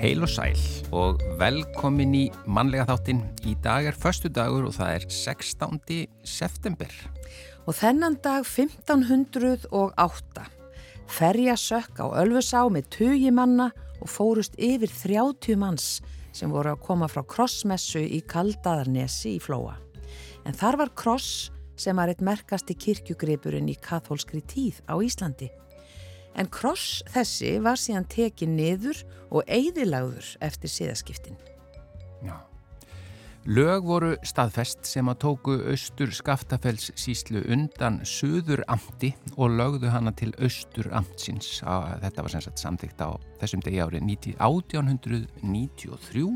Heil og sæl og velkomin í mannlega þáttinn. Í dag er förstu dagur og það er 16. september. Og þennan dag 1508 ferja sökk á Ölfusá með tugi manna og fórust yfir 30 manns sem voru að koma frá krossmessu í Kaldaðarnesi í Flóa. En þar var kross sem var eitt merkasti kirkjugripurinn í katholskri tíð á Íslandi. En kross þessi var síðan tekið niður og eigðilagður eftir síðaskiptin. Já. Lög voru staðfest sem að tóku austur Skaftafells síslu undan söður amti og lögðu hana til austur amtsins. Þetta var sem sagt samþygt á þessum degi árið 1893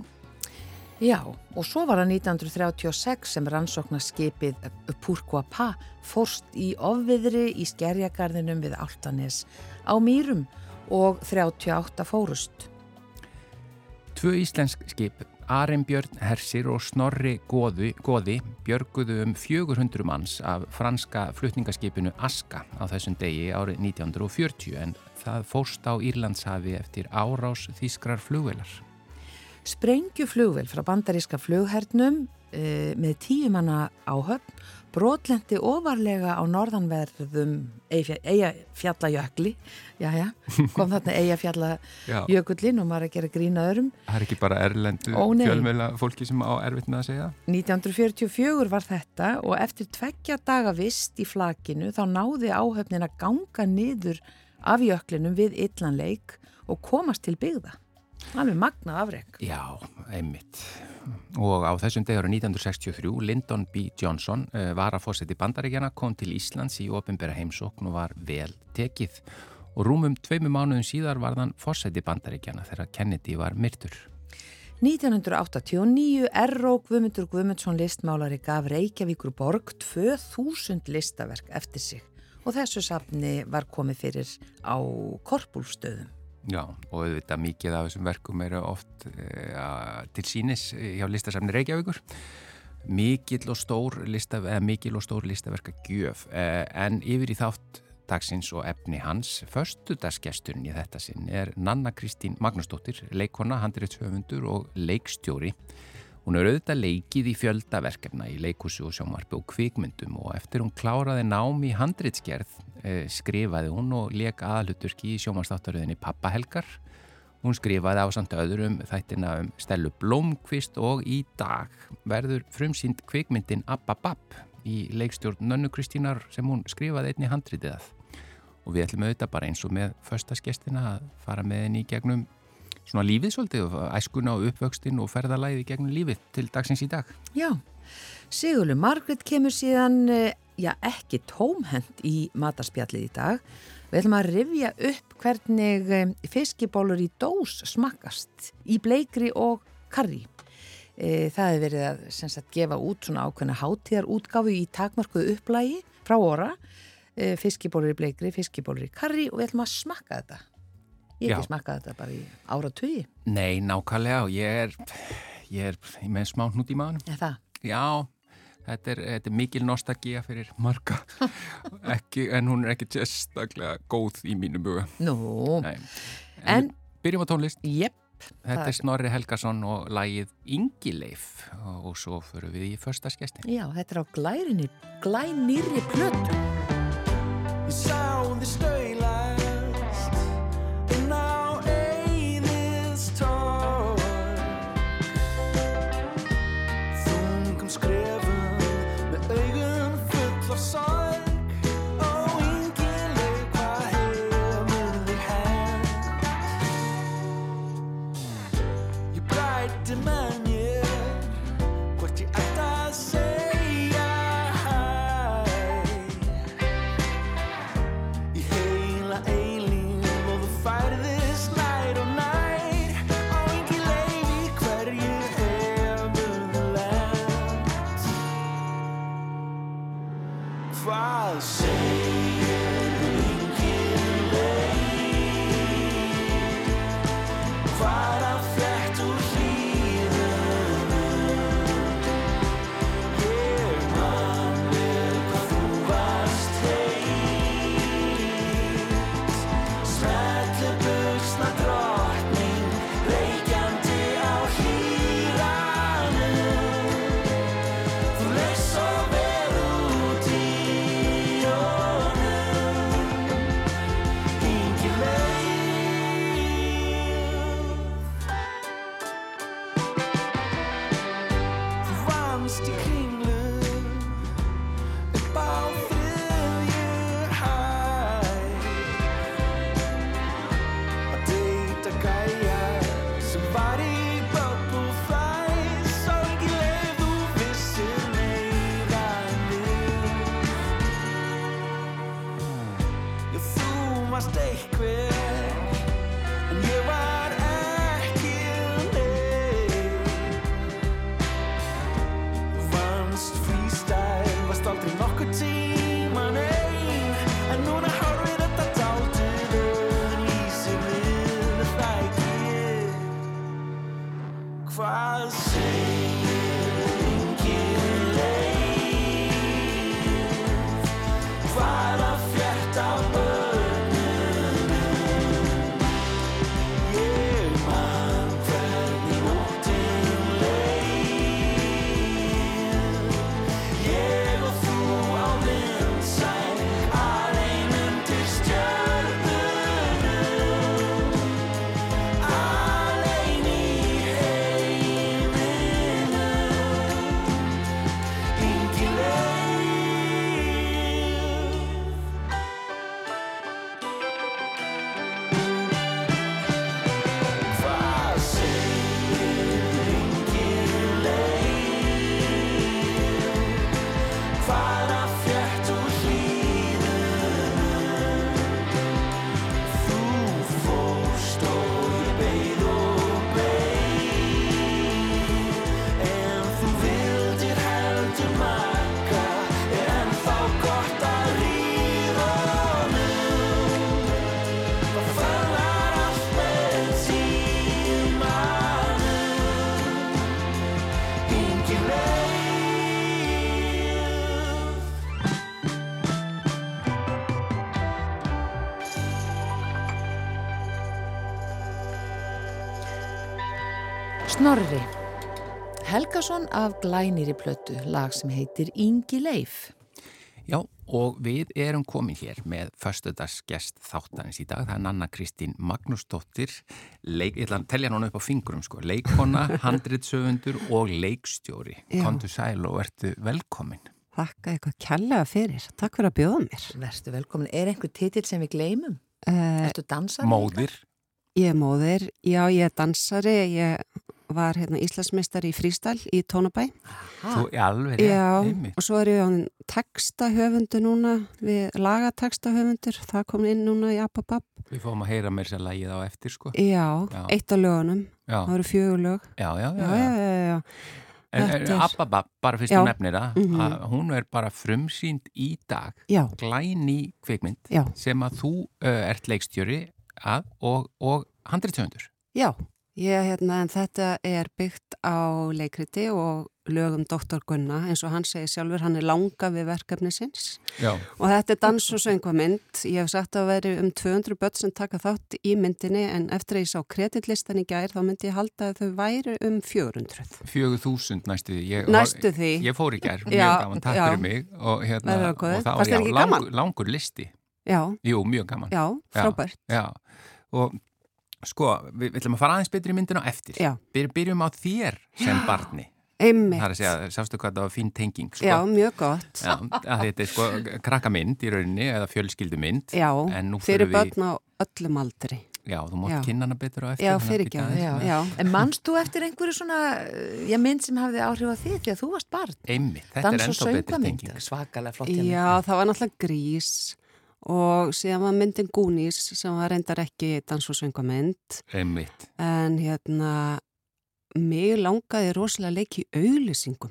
Já, og svo var það 1936 sem rannsóknarskipið Purkuapa fórst í ofviðri í skerjagarðinum við Altanes á Mýrum og 38 fórust. Tvö íslensk skip, Arimbjörn Hersir og Snorri Góði, Góði björguðu um 400 manns af franska flutningaskipinu Aska á þessum degi árið 1940 en það fórst á Írlandshafi eftir árás þýskrar flugvelar. Sprengjuflugvel frá bandaríska flughernum e, með tíumanna áhöfn brotlendi ofarlega á norðanverðum Eyjafjallajökli. Jæja, kom þarna Eyjafjallajökullin og maður að gera grína öðrum. Það er ekki bara erlendu fjölmjöla fólki sem á erfitt með að segja? 1944 var þetta og eftir tveggja daga vist í flakinu þá náði áhöfnin að ganga niður af jöklinum við illanleik og komast til byggða Alveg magnað afreg. Já, einmitt. Og á þessum degur 1963, Lyndon B. Johnson uh, var að fórseti bandaríkjana, kom til Íslands í ofinbæra heimsókn og var vel tekið. Og rúmum tveimu mánuðum síðar var þann fórseti bandaríkjana þegar Kennedy var myrtur. 1989 R.O. Guðmundur Guðmundsson listmálari gaf Reykjavíkur borg 2000 listaverk eftir sig og þessu safni var komið fyrir á korpúlstöðum. Já, og auðvitað mikið af þessum verkum eru oft ja, eh, til sínis hjá listasafni Reykjavíkur. Mikil og stór, lista, mikil og stór listaverka gjöf, eh, en yfir í þátt dagsins og efni hans, förstudagsgesturinn í þetta sinn er Nanna Kristín Magnúsdóttir, leikona, handriðshöfundur og leikstjóri. Hún er auðvitað leikið í fjöldaverkefna í leikúsu og sjómarfi og kvikmyndum og eftir hún kláraði nám í handriðsgerð Eh, skrifaði hún og leik aðaluturki í sjómanstáttaröðinni Pappahelgar. Hún skrifaði á samt öðrum þættina um Stellu Blómkvist og í dag verður frumsýnd kvikmyndin Abba Babb í leikstjórn Nönnu Kristínar sem hún skrifaði einni handritið að. Og við ætlum auðvitað bara eins og með förstaskestina að fara með henni í gegnum svona lífið svolítið æskuna og uppvöxtin og ferðalæði gegnum lífið til dagsins í dag. Já, Sigurlu Margrit kemur síðan eh, já, ekki tómhend í matarspjallið í dag. Við ætlum að rifja upp hvernig fiskibólur í dós smakast í bleikri og karri. E, það hefur verið að sagt, gefa út svona ákveðna hátíðar útgáfu í takmarkuðu upplægi frá. E, fiskibólur í bleikri, fiskibólur í karri og við ætlum að smakka þetta. Ég hef ekki smakkað þetta bara í ára tugi. Nei, nákvæmlega og ég er, ég er með smá hnút í maðunum. Er það? Já, Þetta er, þetta er mikil nostalgía fyrir marga ekki, en hún er ekki sérstaklega góð í mínu buga. Nú, en, en byrjum á tónlist. Jepp. Þetta er Snorri Helgason og lægið Ingileif og svo förum við í första skestin. Já, þetta er á glærinni, glænirri plötu. Ég sá þið stöila Snorri Helgason af glænýri plötu, lag sem heitir Ingi Leif. Já, og við erum komin hér með föstudagsgest þáttanins í dag. Það er Nanna Kristín Magnúsdóttir, leik, ég ætla að tellja núna upp á fingurum, sko, leikona, handritsöfundur og leikstjóri. Kontu sæl og ertu velkomin. Þakka eitthvað kærlega fyrir. Takk fyrir að bjóða mér. Verstu velkomin. Er einhver titill sem við gleymum? Uh, Ertu dansar? Móðir, ég er móðir, já ég er dansari, ég var hérna Íslandsmeistar í frístæl í Tónabæ. þú er alveg einmitt. og svo er ég á textahöfundu núna, við lagatextahöfundur, það kom inn núna í Ababab. Við fáum að heyra mér sér lægið á eftir, sko. Já, Já. eitt af lögunum, Já, það eru fjögur lög. já, já. Já, Abba, bara fyrst þú nefnir það, Mhm. að hún er bara frumsýnd í dag, glæni kvikmynd, sem að þú uh, ert leikstjóri að og, og handritsöfundur. já. Ég, hérna, en þetta er byggt á leikriti og lögum Dr. Gunna, eins og hann segir sjálfur, hann er langa við verkefni sinns. Já. Og þetta er dans- og söngvamynd. Ég hef sagt að veri um 200 börn sem taka þátt í myndinni en eftir að ég sá kreditlistan í gær þá myndi ég halda að þau væri um 400. Fjögur þúsund næstu því. Ég, Næstu því. Ég fór í gær, mjög Já, gaman, takk já. fyrir mig og, hérna, og það var já, langur, langur listi. Já, Jú, mjög gaman. já, frábært. Já, og sko, við, við ætlum að fara aðeins betri í myndina á eftir. Já. Byr, byrjum á þér sem barni. Einmitt. Það er að segja, sástu hvað það var fín tenging, sko. Já, mjög gott. Já, þetta er sko krakkamynd í rauninni eða fjölskyldumynd. Já, En nú fyrir förum við- börn á öllum aldri. Já, þú mátt Já. kynna hana betur á eftir. Já, fyrir ekki með- Já. En manst þú eftir einhverju svona, já, mynd sem hafði áhrif á því því að þú varst barn? Einmitt, þetta Dans er ennþá betri tenging. svakalega flott. Já, það var náttúrulega grís og síðan var myndin Goonies sem var reyndar ekki dans- og söngvamynd Einmitt. en hérna mig langaði rosalega leiki auglýsingum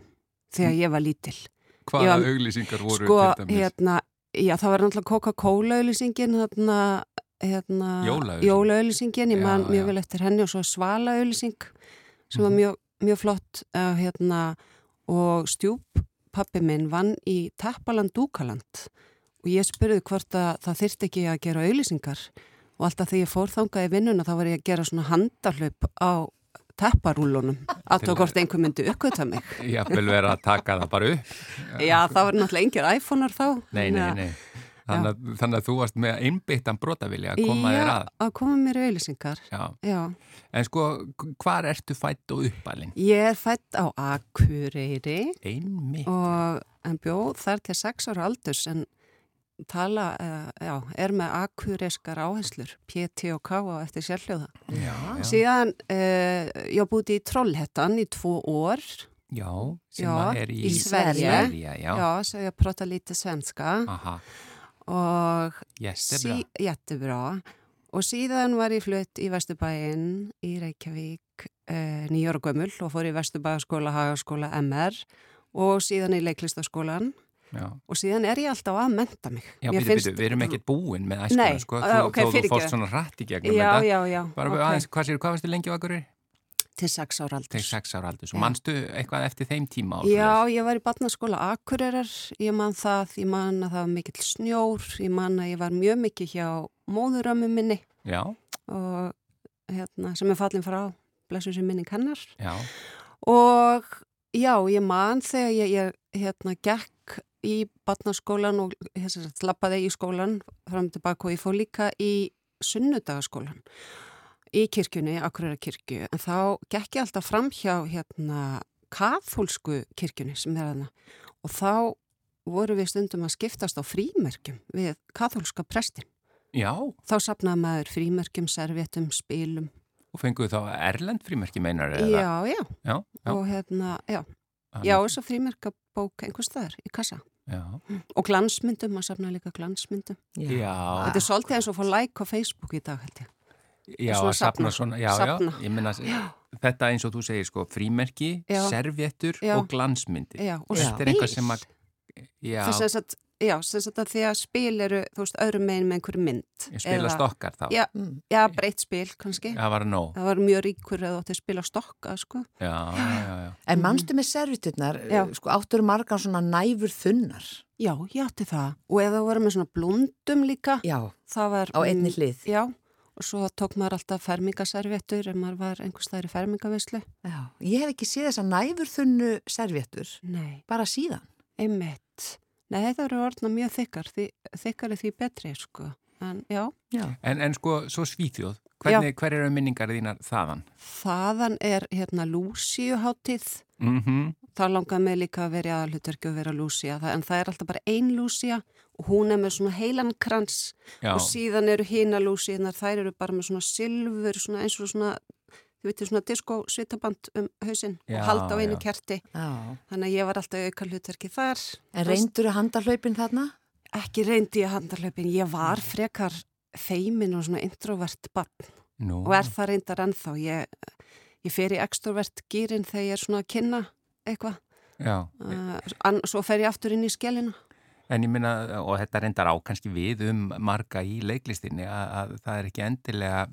þegar ég var lítil. Hvaða Já, auglýsingar voru Sko, til dæmis? hérna, já það var náttúrulega Coca-Cola auglýsingin, hérna, hérna Jólaauglýsing. jólaauglýsingin, ég man mjög já. vel eftir henni og svo Svala auglýsing sem var Mhm. mjög, mjög flott uh, hérna, og stjúp pappi minn vann í Tappaland Dúkaland og ég spurði hvort að það þyrfti ekki að gera auglýsingar og alltaf þegar ég fór þangað í vinnuna þá var ég að gera svona handarhlaup á tapparúlunum alltaf hvort einhver myndi uppgöta mig Ég vil vera að taka það bara upp. Já, það var náttúrulega engir iPhone-ar þá Nei, nei, nei. Þannig að, þannig að þú varst með einbyttan brotavilja að koma þér að. að koma mér í auglýsingar Já. Já, En sko, hvar ertu fætt og uppalinn? ég er fætt á Akureyri Einmitt. og en bjóð þar til sex ára aldurs en tala, uh, já, er með akureyskar áherslur, PT og K á eftir sérhljóða. Já, já. Síðan, uh, ég búið í Trollhettan í tvo år, Já, sem Já, að er í, í Sverige. Sverige, já. já, svo ég prata lítið svenska Aha. og Jättebra. sí, jättebra og síðan var ég flutt í Vesturbæinn í Reykjavík nýjóra gömul og fór í Vesturbæðaskóla, Hagaskóla, MR og síðan í leiklistaskólan Já, og síðan er ég alltaf að menta mig. Já býtu, finnst- býtu, við erum ekkert búin með æskuna, sko, þú, ok, þó þú fórst svona hratt í gegnum Já, já, já, Bara ok. aðeins, hvað sér, hvað varstu lengi á Akureyri? til sex ára Til aldurs. sex ára aldur, svo Já. manstu eitthvað eftir þeim tíma á Já, ég var í barnaskóla Akureyrar, ég man það, ég man að það var mikill snjór, ég man að ég var mjög mikið hjá móðurömmu minni. Já, og hérna, sem er fallin frá blessu sem minning hennar. Já, og já, ég man þegar ég, ég hérna, gekk í barnaskólan og hérna, slappaði í skólan fram og tilbaka og ég fór líka í sunnudagaskólan í kirkjunni, Akureyra kirkju en þá gekk ég alltaf fram hjá hérna kathólsku kirkjunni sem er hana og þá voru við stundum að skiptast á frímerkjum við kathólska prestin já, þá sapnaði maður frímerkjum, servéttum, spilum. Og fenguðu þá Erlend frímerki meinar eða? já, já, Já, já, og hérna, já. Já, þess að frímerkabók einhvers staðar í kassa. Já, Og glansmyndum, maður safna líka glansmyndum. já, Þetta er svolítið eins og að fá like á Facebook í dag, held ég. já, svona að safna safna, svona, já, safna. já, ég minna, þetta eins og þú segir, sko, frímerki, Já. servéttur Já. og glansmyndir. Já, og Já. Þetta er eitthvað sem að, já, Það sem sagt, já, sem sagt að því að spil eru, þú veist, öðrum megin með einhverju mynd. ég spila Eða- stokkar þá. Já, Mm. já, breytt spil, kannski. Það var nóg. Það var mjög ríkur eða átti að spila stokka, sko. Já, já, já. En mannstu með serviturnar, Já. sko, áttur margar svona næfur þunnar. Já, ég átti það. Og eða það voru með svona blundum líka, Já, það var... á einni mm, hlið. Já, og svo tók maður alltaf fermingaservéttur ef maður var einhvers staðar í fermingavislu. Já, ég hef ekki séð þessa næfur þunnu servitur, Nei. bara síðan. Einmitt. Nei, þetta eru orðna mjög þykkar, því, þykkari því betri, sko. En já, Já. En, en sko, svo Svíþjóð, hvernig, hver eru minningar þínar þaðan? þaðan er hérna Lúsíuháttið. Mm Það langaði mig líka að vera í aðalhutverki og vera Lúsía, það, en það er alltaf bara ein Lúsía og hún er með svona heilan krans Já, og síðan eru hína Lúsíunar, þær eru bara með svona silfur, svona eins og svona, þið veitir svona disco svitaband um hausinn Já, og halda á einu já. kerti. Já. Þannig að ég var alltaf auka hlutverki þar. En reyndur þú handarhlaupin þarna? Ekki reyndi ég handarhlaupin, ég var frekar feimin og svona introvert bann. nú. og er það reyndar ennþá ég, ég fer í extrovert gýrin þegar ég er svona að kynna eitthvað Já, uh, svo fer ég aftur inn í skellina en ég minna, og þetta reyndar á kannski við um marga í leiklistinni að, að það er ekki endilega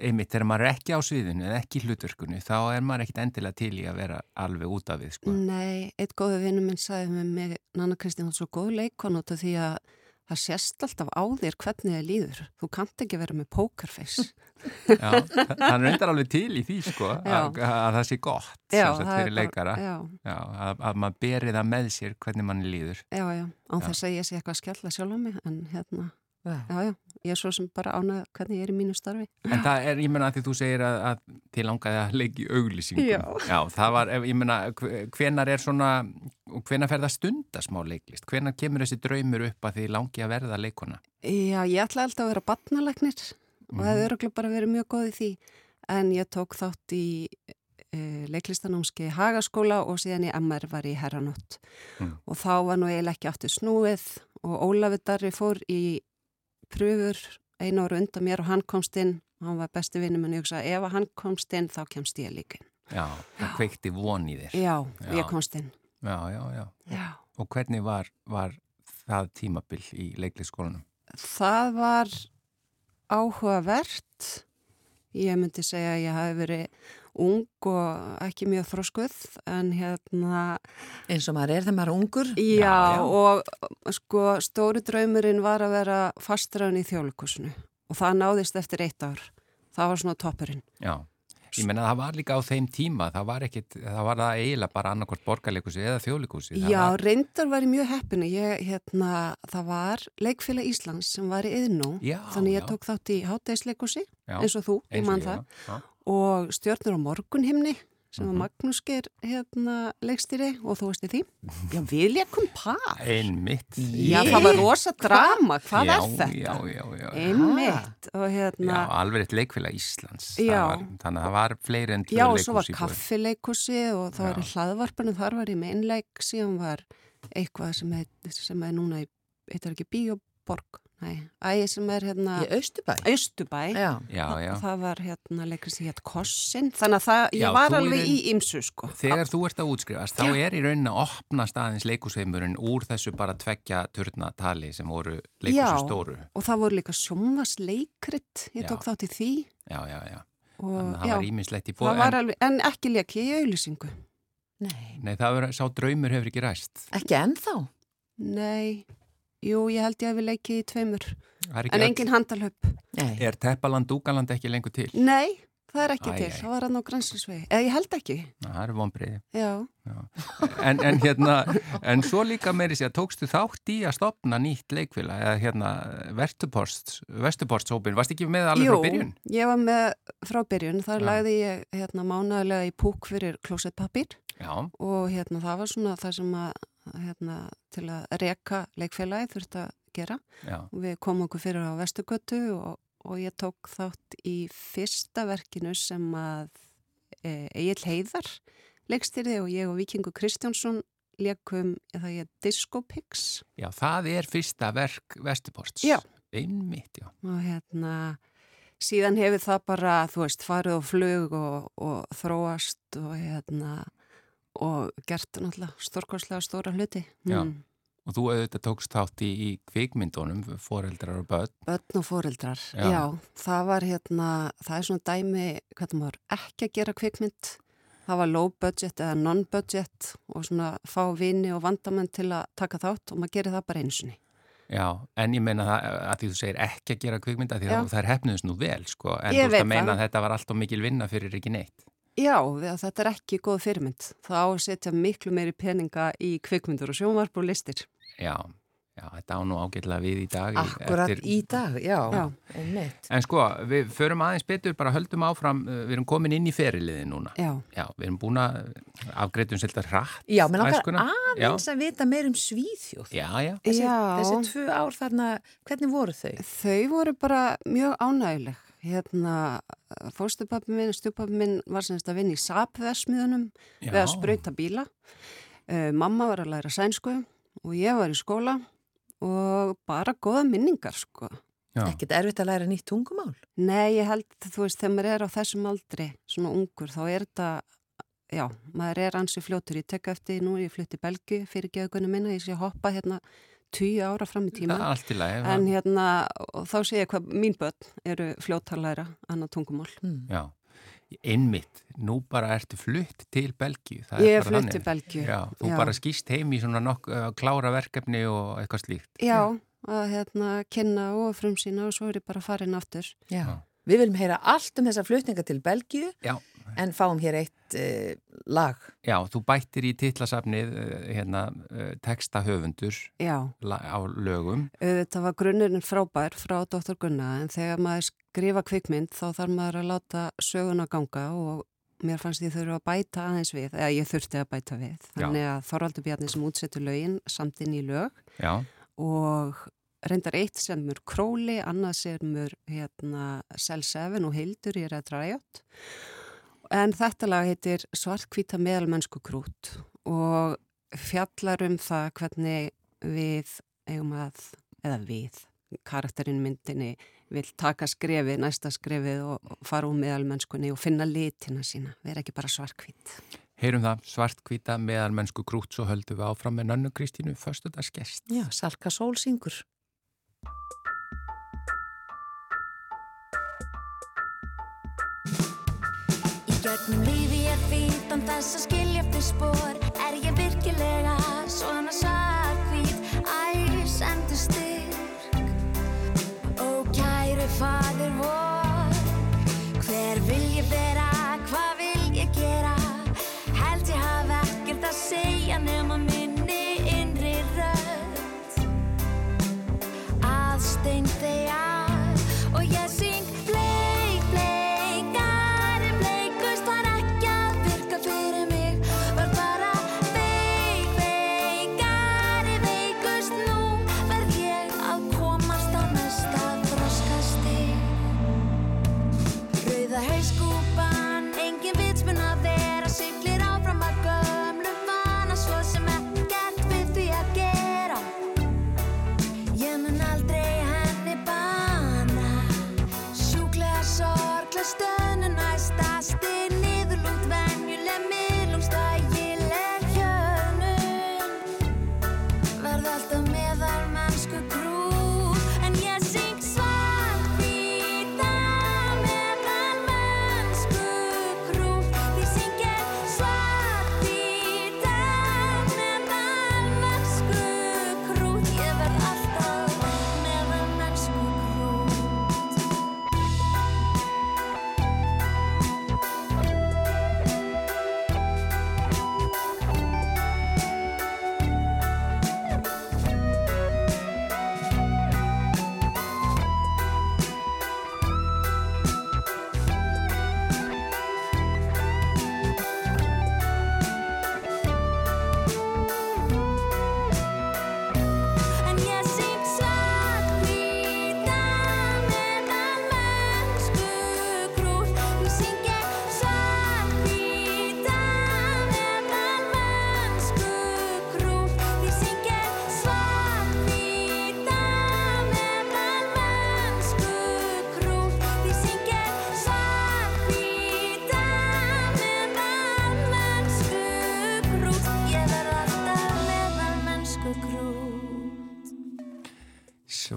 einmitt þegar maður er ekki á sviðinu eða ekki í hlutverkunni, þá er maður ekkit endilega til í að vera alveg út af við, sko. Nei, eitt góðu vinnu minn sagði með mig Nanna Kristín, það er svo góð leikon út af því að það sést alltaf á þér hvernig þið líður þú kannt ekki vera með pokerface Já, hann reyndar alveg til í því, sko, að, að það sé gott Já, það fyrir leikara. Já, Já, að, að maður beri það með sér hvernig mann líður. já, já, án þess að ég sé eitthvað að skella sjálf á mig en hérna, Já. já, já, ég er svo sem bara ánað hvernig ég er í mínu starfi En það er, ég menna því þú segir að, að þið langaði að leiki auglýsingum. Já. það var, ef- ég menna, hvenar er svona, hvenar fer það stunda smá leiklist? Hvenar kemur þessi draumur upp að þið langi að verða leikona? Já, ég ætla alltaf að vera batnalagnir og Mhm. hefði öruglega bara verið mjög góð í því en ég tók þátt í e, leiklistanámski Hagaskóla og síðan í MR var í Herranótt Mm. og þá var nú eiginlega ekki aftur snúið og Ólafur Darri fór í pröfur einu ára undan mér og hann komst inn hann var besti vinnum en ég hugsa ef hann komst inn þá kemst ég líka Já, það kveikti von í þér. Já, Já. ég komst inn Já, já, já. Já. Og hvernig var, var það tímabil í leiklistskólanum? Það var áhugavert. Ég myndi segja að ég hafi verið ung og ekki mjög þróskuð en hérna, Eins og maður er þegar maður er ungur. já, já. og sko stóri draumurinn var að vera fastræðin í þjólukusinu og það náðist eftir eitt ár. Það var svona toppurinn. Já, ég menna það var líka á þeim tíma, það var ekkit, það var það eiginlega bara annarkvort borgarleikusi eða þjóðleikusi. Já, reyndar var ég mjög heppinu. Ég, hérna, það var Leikfélag Íslands sem var í yðnú, þannig ég já. tók þátt í hátæðisleikusi eins og þú, ég eins og man ég, það. já, já. Og stjórnur á morgunhimni sem Mhm. var Magnús Geir hérna leikstýri og þú veist í því Já, við leikum par Einmitt. Já, það var rosa drama, hvað já, er þetta? Já, já, já. Einmitt og Já, hérna alveg eitt leikfélag Íslands. Já. Var, þannig að það var fleiri en tvö Já, og svo var kaffileikusi og það var í Já. hlaðvarpinu, þar var ég með einleik síðan var eitthvað sem er, sem er núna í, heitir ekki bíó, Ægi sem er hérna Í Austubæ? Austubæ Já. Já, já. það var hérna leikur sem hétt Kossin þannig að það, Já, ég var alveg raun- í ymsu sko Þegar þú ert að útskrifast, þá er í raunin að opna staðins leikusheimurinn úr þessu bara tveggja turna tali sem voru leikusu Já. stóru. og það voru líka sjómasleikrit ég Já. tók þátt í því Já, já, já. og Þannig að það já, var ímislegt í það bóð. var En, alveg, en ekki leki í auðlýsingu Nei. nei, það var, sá draumur hefur ekki ræst. Ekki ennþá? nei, jú, ég held ég að við leikið í tveimur er en engin handalhöpp Nei. Er Teppaland Dúgaland ekki lengur til? nei, það er ekki Æ, til, æ. það var hann á grænslisvegi eða ég held ekki, Það er vonbreiði. já En, en hérna, en svo líka meiri sér, tókstu þátt í að stopna nýtt leikfélag eða hérna Vestupost, Vestupostsópin, varst ekki með alveg frá byrjun? ég var með frá byrjun, þar Já. lagði ég hérna mánaðlega í púk fyrir klósettpapír Já, og hérna það var svona það sem að hérna, til að reka leikfélagi þurfti að gera já, og við komum okkur fyrir á Vestugötu og, og ég tók þátt í fyrsta verkinu sem að e, Egil Heiðar leikstýrði og ég og Víkingu Kristjánsson leikum, það ég Disco Pigs já, það er fyrsta verk Vestuposts. Já. Einmitt, og hérna síðan hefur það bara, þú veist, farið á flug og, og þróast og hérna og gert náttúrulega stórkostlega stóra hluti. Já. Mm. Og þú auðvitað tókst þátt í, í kvikmyndunum, foreldrar og börn. Börn og foreldrar, Já. já. það var hérna, það er svona dæmi, hvernig maður ekki að gera kvikmynd, það var low budget eða non-budget og svona fá vini og vandamenn til að taka þátt og maður gerir það bara einsinni. Já, en ég meina það að því þú segir ekki að gera kvikmynda því Já. að það er hefnuðist nú vel, sko. En Ég þú veit að meina það. að þetta var alltaf mikil vinna fyrir ekki neitt. Já, þetta er ekki góð fyrirmynd. Það á að setja miklu meiri peninga í kvikmyndur og sjónvarp og listir. Já, já, þetta á nú ágætlega við í dag. Akkurat eftir- í dag, já. Já. Einmitt. En sko, við förum aðeins betur, bara höldum áfram, uh, við erum komin inn í feriliði núna. Já, Já, við erum búin að afgreitum svolítið hratt. Já, menn okkar aðeins að vita meir um Svíþjóð. Já, já, Þessi, Já. þessi tvö ár þarna, hvernig voru þau? þau voru bara mjög ánægileg. Hérna, fóstupappi minn, stjúpappi minn var semst að vinna í sapversmiðunum já. við að sprauta bíla. Uh, mamma var að læra sænsku og ég var í skóla og bara góða minningar, sko. Ekkert erfitt að læra nýtt tungumál? Nei, ég held, þú veist, þegar maður er á þessum aldri, svona ungur, þá er þetta, já, maður er ansi fljótur. Ég tek eftir nú, ég flutti Belgi fyrir geðugunum minna, ég sé hoppa hérna tíu ára fram í Það tíma. er allt í lagi. En hérna, og þá sé ég hvað mín börn eru fljóttalæra annað tungumál. Já, einmitt, nú bara ertu flutt til Belgíu. það Ég er bara flutt til. Belgíu. Já, þú Já. bara skýst heim í svona nokk, uh, klára verkefni og eitthvað slíkt. Já, að hérna kynna og frumsýna og svo er ég bara farin aftur. Já. Við viljum heyra allt um þessa flutninga til Belgíu Já, en fáum hér eitt uh, lag. já, þú bættir í titlasafnið uh, hérna, uh, textahöfundur Já, la- á lögum. þetta var grunnurinn frábær frá Dr. Gunna en þegar maður skrifa kvikmynd þá þarf maður að láta söguna ganga og mér fannst ég þurfa að bæta aðeins við, eða ég þurfti að bæta við. Þannig að Þorvaldur Bjarni sem útsettur lögin samt inn í lög Já, og reyndar eitt sem mör Króli, annað sem mör hérna, Cell 7 og Hildur í Red Riot en þetta lag heitir Svartkvíta meðalmennsku krút og fjallar um það hvernig við eigum að, eða við karakterinn myndinni vil taka skrefið, næsta skrefið og fara úr meðalmennskunni og finna litina sína, vera ekki bara svartkvít heyrum það, svartkvíta meðal mennsku krút, svo höldum við áfram með Nönnu Kristínu, föstudagsgest. Já, Salka Sól syngur. Í gegnum lífi ég fýtt án þess að skilja eftir spór Er ég virkilega svona svartkvít æsendu styrk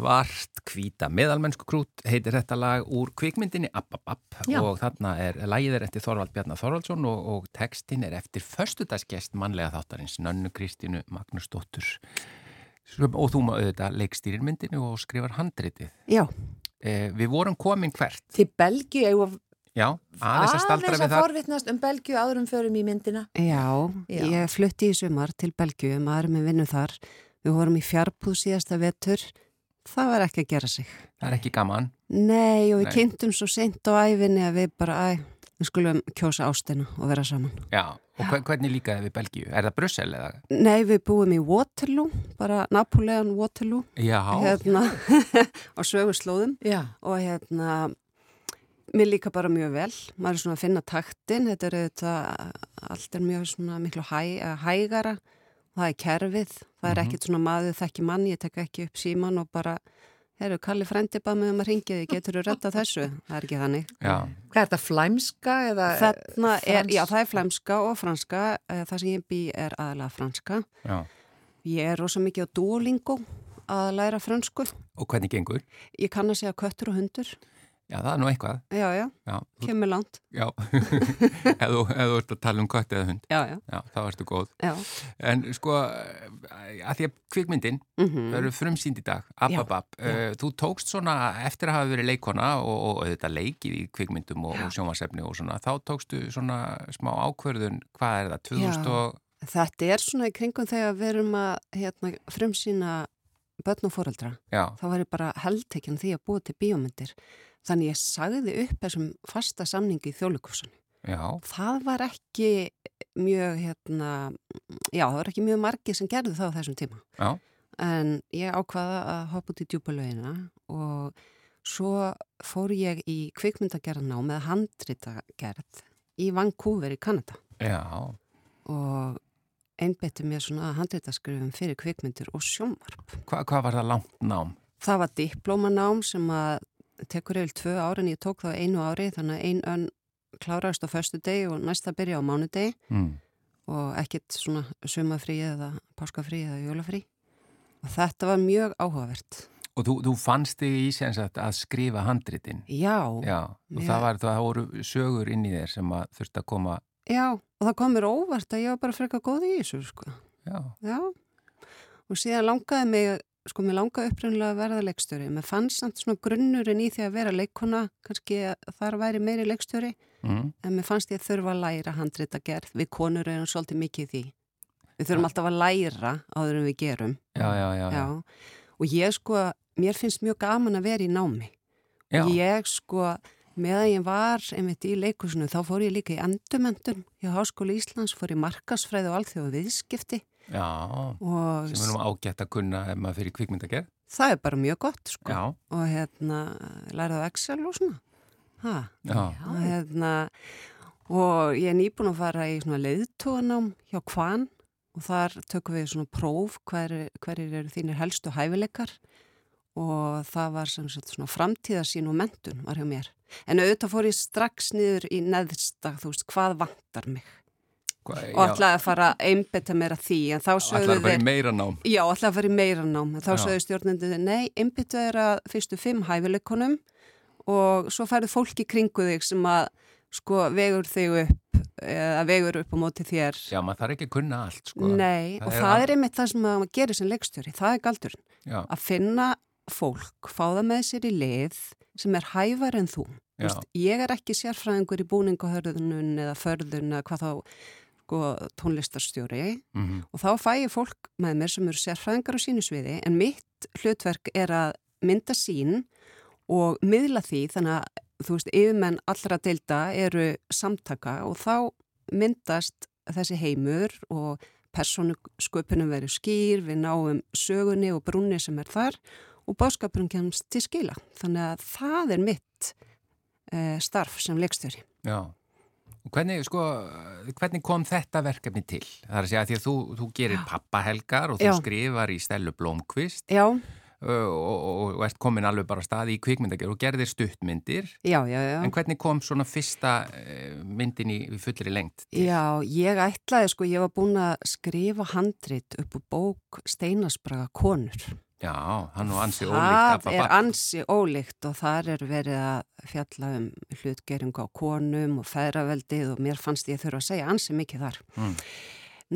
Svart hvíta meðalmennsku krút heitir þetta lag úr kvikmyndinni Já. og þarna er lægið er eftir Þorvald Bjarnar Þorvaldsson og, og textin er eftir förstudagsgest mannlega þáttarins Nönnu Kristínu Magnúsdóttur Sem- og þú maður auðvitað leikstýrir myndinu og skrifar handritið. Já, Eh, við vorum komin hvert, Til Belgíu, við já, aðeins að staldra aðeins við að það. forvitnast um Belgíu áðurum förum í myndina. Já, Já. ég flutti í sumar til Belgiu, maður með vinnu þar. Við vorum í fjarbúð síðasta vetur. Það var ekki að gera sig. Það er ekki gaman. Nei, og við Nei. kynntum svo seint á æfinni að við bara, æ, við skulum kjósa ástina og vera saman. Já, og hve- hvernig líkaði við Belgíu? Er það Brussel eða? Nei, við búum í Waterloo, bara Napoleon Waterloo, Já, hérna, á sögurslóðum. Já. og hérna mér líka bara mjög vel maður er svona að finna taktin þetta er auðvitað, allt er mjög svona miklu hæ, hægara það er kerfið, það er Mhm. ekkit svona maður þekki mann, ég tek ekki upp síman og bara, heyrðu, Kalli frendi bað með um að ringi þig, getur þú redda þessu? Það er ekki þannig. Já, Hvað er þetta, flæmska eða Þarna er, frans- já það er flæmska og franska. Eh, það sem ég bý er aðalega franska. Já. ég er rosa mikið á Duolingo að læra fransku Og hvernig gengur? ég kann að segja köttur og hundur Já, það er nú eitthvað. já, já, Já, kemur langt já. ef þú ert að tala um kött eða hund, já, já, já, þá ertu góð. já En sko, að því að kvikmyndin mm verður frumsýnd í dag, App, uh, þú tókst svona eftir að hafa verið leikona og, og auðvitað leikið í kvikmyndum og, og sjónvarsefni og svona, þá tókstu svona smá ákverðun, hvað er það, 2000 og, Þetta er svona í kringum þegar við erum að hérna, frumsýna börn og fóreldra. já, Þá var ég bara heldtekinn því að búa til bíómyndir. Þannig ég sagði upp þessum fasta samningi í þjóðleikursunni. já, Það var ekki mjög, hérna, já, það var ekki mjög margi sem gerði það á þessum tíma. já, En ég ákvaða að hoppa út í djúpalögina og svo fór ég í kvikmyndagerðaná með handritagerð í Vancouver í Kanada. já, og einbytti mér svona að handreitaskrifum fyrir kvikmyndir og sjónvarp. Hva, hvað var það langt nám? Það var diplómanám sem að tekur eða tvö ári en ég tók það á einu ári þannig að ein önn kláraðist á förstu degi og næsta byrja á mánudegi Mm. og ekkit svona sumafrí eða páskafrí eða jólafrí og þetta var mjög áhugavert. Og þú, þú fannst þig í sem sagt að skrifa handritin? Já, Já, og það var, það voru sögur inn í þér sem að þurfti að koma, já, og það kom mér óvart að ég var bara frekar góð í þessu, sko. já, Já, og síðan langaði mig, sko, mér langaði upprunnilega að verða leikstjóri. Mér fannst samt svona grunnurinn í því að vera leikona, kannski að þar væri meiri leikstjóri, mm. en mér fannst ég þurfa að læra handrita gerð. Við konur erum svolítið mikið því. Við þurfum alltaf að læra áður en við gerum. já, já, já, já. Og ég sko, mér finnst mjög gaman að vera í námi. já. Ég sko, meðan ég var einmitt í leikusinu, þá fór ég líka í endumendun hjá Háskóli Íslands, fór í markasfræði og alþjóðu viðskipti já, og sem er nú ágætt að kunna ef maður fyrir kvikmyndagerð. það er bara mjög gott sko. Já, og hérna lærið á Excel og svona. Ha, já, og hérna og ég er nýbúin að fara í svona leiðtóganám hjá Kvan. Og þar tökum við svona próf hver, hverjir eru þínir helstu hæfileikar. Og það var sem sagt svona framtíðarsýn og mentun var hjá mér. En auðvitað fór ég strax niður í neðsta, þú veist, hvað vantar mig Hva, og ætlaði að fara að einbetta að því en þá sögðu Ætlaði bara þeir í meira nám. Já, alltaf að fara í meira nám. En Þá Já. sögðu stjórnendið, nei, einbyttu er að fyrstu fimm hæfileikunum og svo færðu fólki kringu þig sem að sko vegur þig upp eða vegur upp á móti þér. Já, maður þarf ekki að kunna allt, sko. Nei, Það og er það er einmitt það sem maður gerir sem leikstjóri. Það er galdurinn. Já, Að finna fólk, fá það með sér í lið sem er hævar en þú. Veist, ég er ekki sérfræðingur í búningahörðunum eða förðun eða hvað þá sko, tónlistarstjóri mhm, og þá fæ ég fólk með mér sem eru sérfræðingar á sínu sviði en mitt hlutverk er að mynda sín og miðla því þannig að þú veist, yfirmenn allra deilda eru samtaka og þá myndast þessi heimur og persónusköpunum verður skýr, við náum sögunni og brúnni sem er þar og báskapurinn kemst til skila. Þannig að það er mitt eh, starf sem leikstjóri. já. Og hvernig, sko, hvernig kom þetta verkefni til? Það er að segja að því að þú, þú gerir pappahelgar og þú Já. skrifar í Stellu Blómkvist Já, og, og, og ert komin alveg bara að staði í kvikmyndagerð og gerðir stuttmyndir. já, já, já. En hvernig kom svona fyrsta myndin í í fullri lengt? Já, ég ætlaði sko, ég var búin að skrifa handrit upp úr bók Steinasbraga konur Já, hann og ansi ólíkt Það Abba er Babb. ansi ólíkt og þar er verið að fjalla um hlutgering á konum og feðraveldið og mér fannst ég þurfa að segja ansi mikið þar. Mm.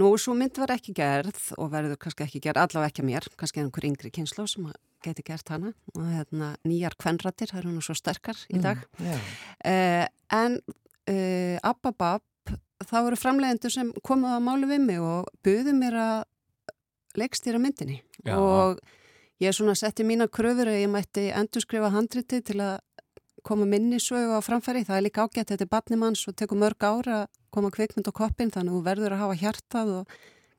Nú, svo mynd var ekki gerð og verður kannski ekki gerð, allavega ekki að mér, kannski einhver yngri kynslu sem geti gert hana og hérna nýjar kvenrættir, það eru nú svo sterkar í dag. Já. Uh, en uh, Abba Bab, það voru framlegendur sem komuð að málu við mig og buðu mér að leikstýra myndinni Já. og ég svona setti mína kröfur að ég mætti endurskrifa handriti til að koma minni sögu á framfæri, það er líka ágætt þetta er barnimanns og tekur mörg ára að koma kvikmynd á koppin þannig að þú verður að hafa hjartað og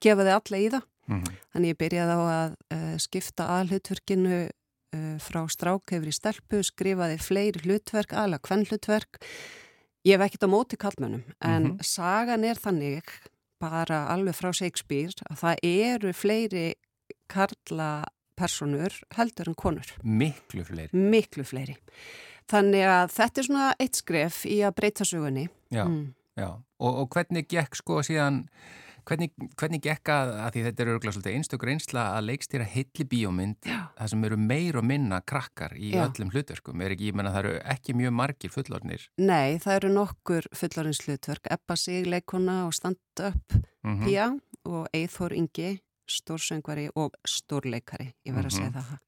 gefa þig alla í það Mhm. Þannig ég byrjaði á að uh, skipta aðhlutverkinu uh, frá strák hefur í stelpu, skrifaði fleiri hlutverk, aðla hvern hlutverk. Ég hef ekkert á móti kallmönnum, en Mhm. sagan er þannig, bara alveg frá Shakespeare, að það eru fleiri karla personur heldur en konur, Miklu fleiri. miklu fleiri. Þannig að þetta er svona eitt skref í að breyta sögunni. Já, Mm. já. Og, og hvernig gekk sko síðan, hvernig, hvernig gekk að, að því þetta eru örgulega svolítið einstök reynsla að leikstýra heilli bíómynd, það sem eru meir og minna krakkar í Já. öllum hlutverkum. Er ekki, ég menna það eru ekki mjög margir fullornir. Nei, það eru nokkur fullorins hlutverk, Ebba Sig, leikona og stand-up Mm Pía og Eithor Ingi, stórsöngvari og stórleikari, ég verð að segja Mhm. það.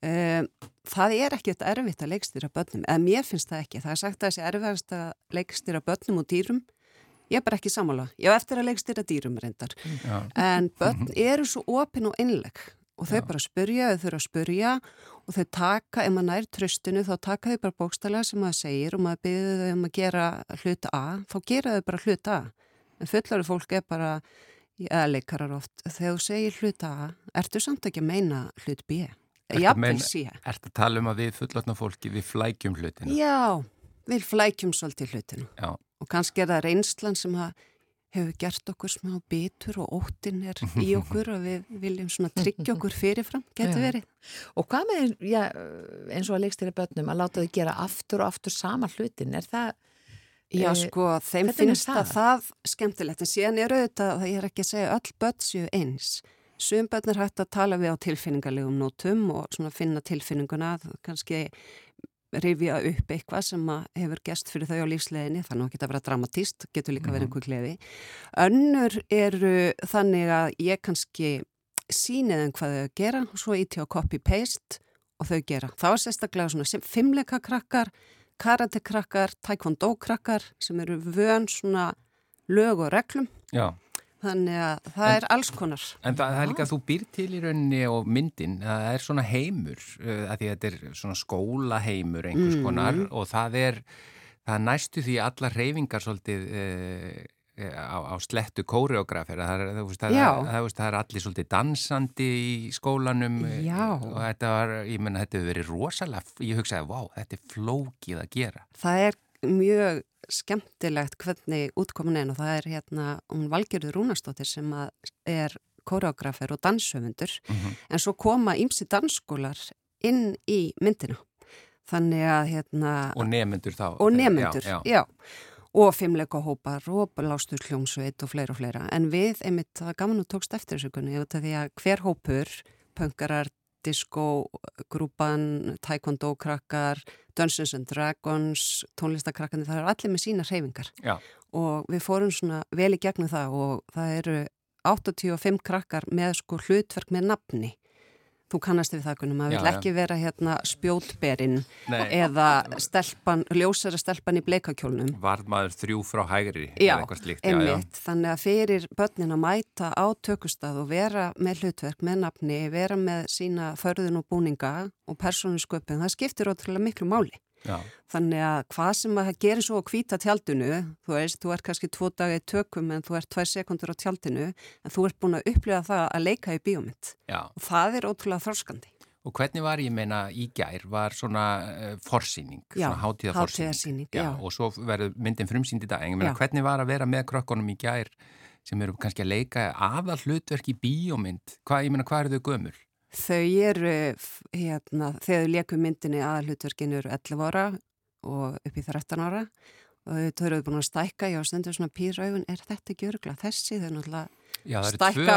Um, það er ekkert erfitt að leikstýra börnum, eða mér finnst það ekki. Það er sagt að þessi erfiðast að leikstýra börnum og dýrum. Ég er bara ekki sammála. Ég hef eftir að leikstýra dýrum reyndar. Já. En börn eru svo opin og innleg og þau Já. bara spurja, þau þurfa að spurja og þau taka, ef maður nær tröstinu, þá taka þau bara bókstælega sem maður segir og maður byrður þau um að gera hluta A, þá gera þau bara hluta A. En fullari fólk er bara, eða leikarar oft, þegar þú segir hluta A, ertu samt ekki að meina hlut B? Meina- sé. Ertu að tala um að við fullorna fólki við flækjum hlutinu? Já, við flækjum svolítið hlutinu. Já. Og kannski er það reynslan sem hefur gert okkur smá bitur og óttin er í okkur og við viljum svona tryggja okkur fyrirfram, getur verið. Og hvað með já, eins og að leikstýra börnum að láta þau gera aftur og aftur sama hlutin, er það Já, Eh, sko, þeim hvernig er finnst það? það það skemmtilegt, en síðan er auðvitað, það ég er ekki að segja öll börn séu eins. Sum börn er hægt að tala við á tilfinningarlegum nótum og svona finna tilfinninguna, kannski rifja upp eitthvað sem að hefur gest fyrir þau á lífsleginni, það er nú ekki að vera dramatíst, getur líka verið einhver gleði. Önnur eru þannig að ég kannski sýnið þeim hvað þau gera og svo íti á copy-paste og þau gera. Það var sérstaklega svona fimmleika krakkar, karatekrakkar, taekwondo-krakkar sem eru vön svona lög og reglum. Já. Þannig að það er alls konar. En það, það er líka að þú býr til í rauninni og myndin, það er svona heimur, uh, að því að þetta er svona skólaheimur einhvers Mhm. konar og það er, það næstu því allar reyfingar svolítið uh, á, á slettu kóreografir, það það, það, það, er allir svolítið dansandi í skólanum eh, Já. og þetta var, ég menna þetta hefur verið rosalega, ég hugsaði, vá, þetta er flókið að gera. Það er mjög skemmtilegt hvernig útkomin er og það er hérna hún Valgerður Rúnastóttir sem er kóreografer og danshöfundur Mhm. en svo koma ímsi dansskólar inn í myndina. Þannig að hérna Og nemyndur þá. og nemyndur, Já, já. já. Og fimmleika hópar og lástur hljómsveit og fleira og fleira. En við, einmitt, það er gaman og tókst eftir þessu kunni, að því að hver hópur, pöngarar, disco, grúpan, taekwondo krakkar, Dungeons and Dragons, tónlistakrakkandi, það eru allir með sína hreyfingar. Já. Og við fórum svona vel í gegnum það og það eru 85 krakkar með sko hlutverk með nafni. Þú kannast við það, Gunnar, maður vil ekki vera hérna spjótberinn eða stelpan, ljósara stelpan í bleikakjólnum. varðmaður þrjú frá hægri Já, eða eitthvað slíkt. já, já. Einmitt, þannig að fyrir börnin að mæta á tökustað og vera með hlutverk, með nafni, vera með sína förðun og búninga og persónusköpun, það skiptir ótrúlega miklu máli. Já. Þannig að hvað sem að gerir svo að kvíta tjaldinu, þú veist, þú ert kannski tvo dagi tökum en þú ert tvær sekundur á tjaldinu, en þú ert búin að upplifa það að leika í bíómynd. Já. Og það er ótrúlega þróskandi. Og hvernig var, ég meina, í gær var svona uh, forsýning, svona hátíða forsýning. hátíðarsýning, já. Og svo verður myndin frumsýnd í dag. En Ég meina, hvernig var að vera með krökkunum í gær sem eru kannski að leika aðal hlutverk í bíómynd? Hvað, ég meina, hvað eru þau gömul? Þau eru, hérna, þegar þau leikum myndinni aðalhutverkinu eru 11 ára og upp í 13 ára og þau eru búin að stækka, já, stendur svona pýraugun, er þetta ekki örgla þessi? Þau náttúrulega stækka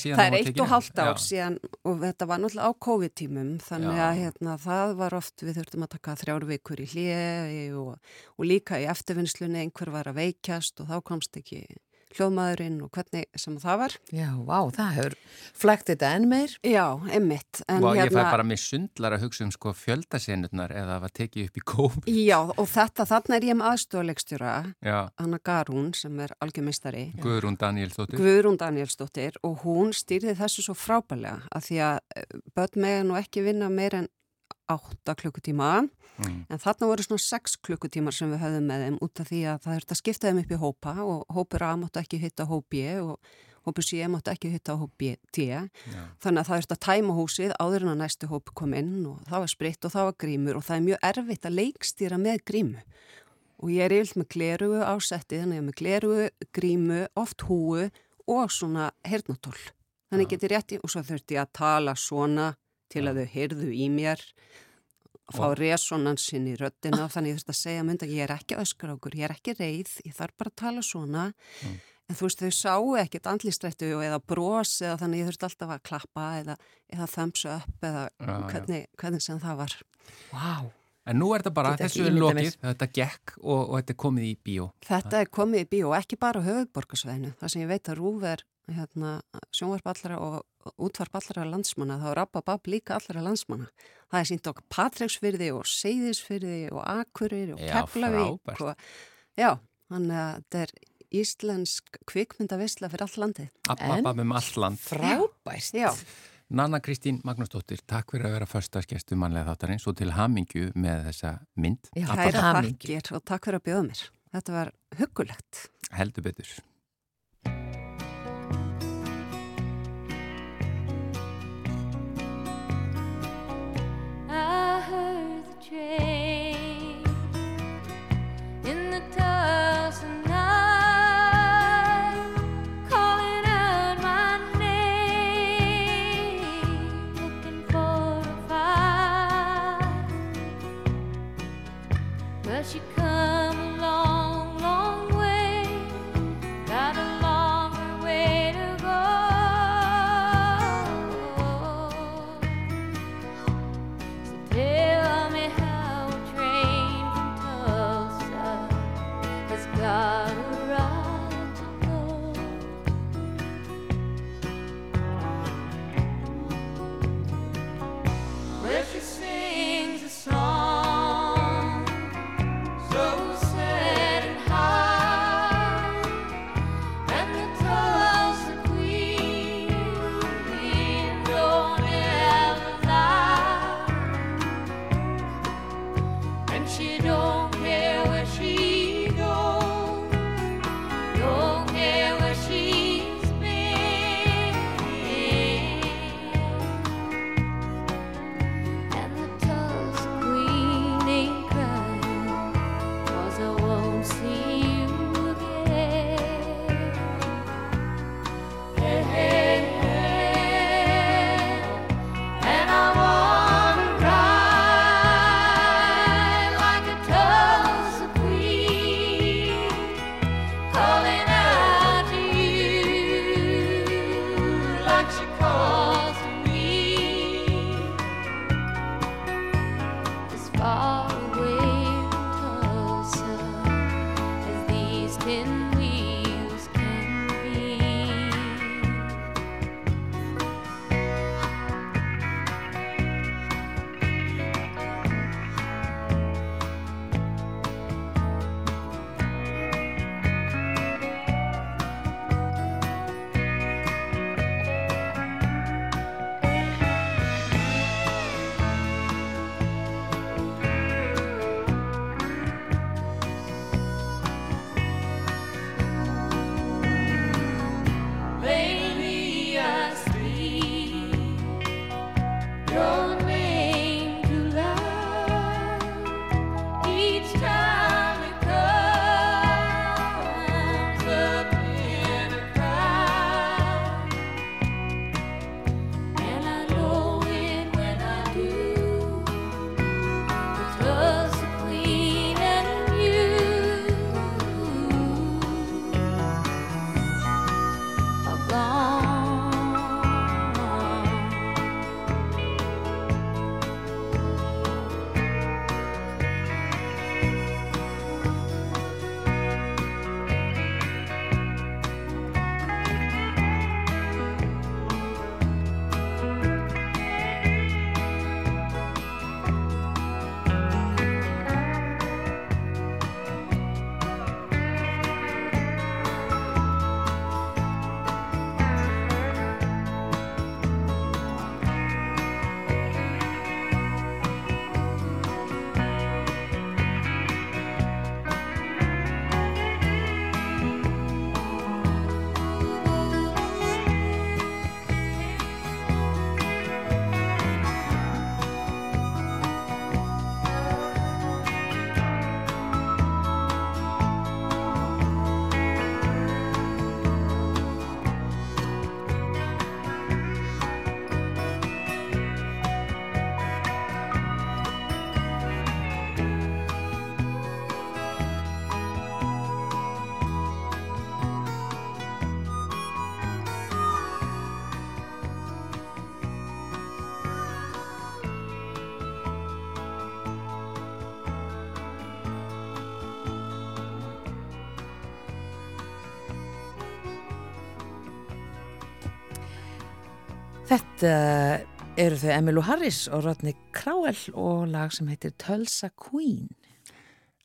síðan Það er eitt og inn? ár síðan og þetta var náttúrulega á COVID-tímum þannig Já. að hérna, það var oft, við þurftum að taka þrjár vikur í hljegi og, og líka í eftirvinnslunni einhver var að veikjast og þá komst ekki hljóðmaðurinn og hvernig sem það var. Já, vá, það hefur flægt þetta enn meir. Já, einmitt. En Og ég fæ hérna- bara með sundlar að hugsa um sko fjöldasenurnar eða var tekið upp í kóp. Já, og þetta, þarna er ég með aðstofalegstjóra, Já, Anna Garún sem er algjörmistari. Guðrún Danielsdóttir. Guðrún Danielsdóttir og hún stýrði þessu svo frábælega að því að eh, börn mega nú ekki vinna meir en 8 klukkutíma Mm. en þarna voru svona 6 klukkutímar sem við höfðum með þeim út af því að það þurfti að skipta þeim upp í hópa og hópur A máttu ekki hitta hóp B og hópur C máttu ekki hitta hóp B, D Já. þannig að það þurfti að tæma húsið áður en að næstu hóp kom inn og það var spritt og það var grímur og það er mjög erfitt að leikstýra með grímu og ég er yfirlt með glerugu á settið, þannig að með glerugu, grímu, oft húu og svona hernatól. Þannig Já. getið rétti og svo þurfti ég að tala svona til að þau heyrðu í mér, fá Og- resonansinn í röddina, þannig ég þurfti að segja mynd að ég er ekki öskra okkur, ég er ekki reið, ég þarf bara að tala svona. Mm. En þú veist, þau sáu ekkert andlistrættu eða bros eða þannig ég þurfti alltaf að klappa eða, eða thumbs up eða já. hvernig, hvernig sem það var. Vá. En nú er þetta bara, þessu er lokið, þetta gekk og, og þetta er komið í bíó. Þetta er komið í bíó, ekki bara á höfuborgarsvæðinu. Það sem ég veit að Rúf er hérna, sjónvarp allra og útvarp allra landsmanna, þá er Abba Bab líka allra landsmanna. Það er sínt okkur Patræksfyrði og Seyðisfyrði og Akurir og Já, Keflavík. frábært. Og, já, þannig að þetta er íslensk kvikmyndavisla fyrir all landið. Abba En- Bab um allt land. Frábært. Já, Nanna Kristín Magnúsdóttir, takk fyrir að vera förstaskestu mannlega þáttarins og til hamingju með þessa mynd. Já, til kæra hamingju. þakkir og takk fyrir að bjóða mér. Þetta var huggulegt. Heldur betur. I heard the train Þetta eru þau Emilu Harris og Rodney Crowell og lag sem heitir Tulsa Queen.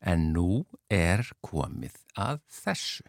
En nú er komið að þessu.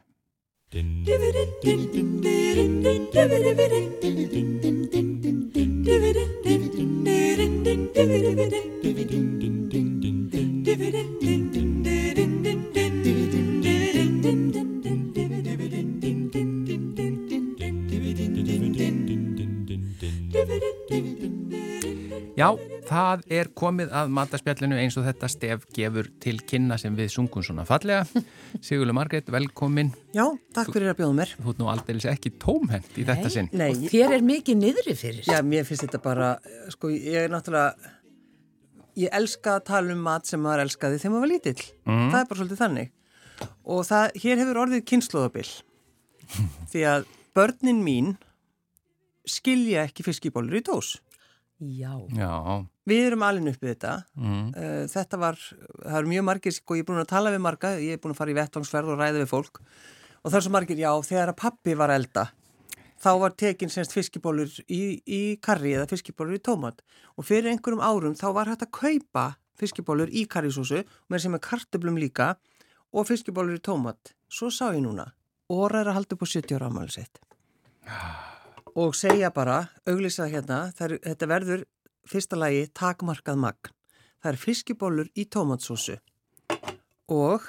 Já, það er komið að mataspjallinu eins og þetta stef gefur til kynna sem við sungum svona fallega. Sigurlu Margreit, velkomin. Já, takk fyrir að bjóða mér. Þú ert nú aldrei ekki tómhend í þetta sinn. Nei, Og þér er mikið niðri fyrir. já, mér finnst þetta bara, eh, sko, ég er náttúrulega, ég elska að tala um mat sem maður elskaði þegar maður var lítill. Það er bara svolítið þannig. Og það, hér hefur orðið kynnslóðabill. Því að börnin mín skilja ekki fiskibólur í dós. Já. Já, Við erum alveg uppið þetta. mm. Uh, Þetta var, það eru mjög margir, sko, ég er búin að tala við marga, ég er búin að fara í vettvangsferð og ræða við fólk. Og það er svo margir, já, þegar að pappi var elda, þá var tekin semst fiskibólur í, í karri eða fiskibólur í tómat. Og fyrir einhverjum árum þá var hægt að kaupa fiskibólur í karrisósu, með sem er kartöblum líka, og fiskibólur í tómat. Svo sá ég núna, óra er að halda upp á 70 ára ámæli sitt. Og segja bara, auglýsa hérna, er, þetta verður fyrsta lagi takmarkað magn. Það er fiskibólur í tómatsósu og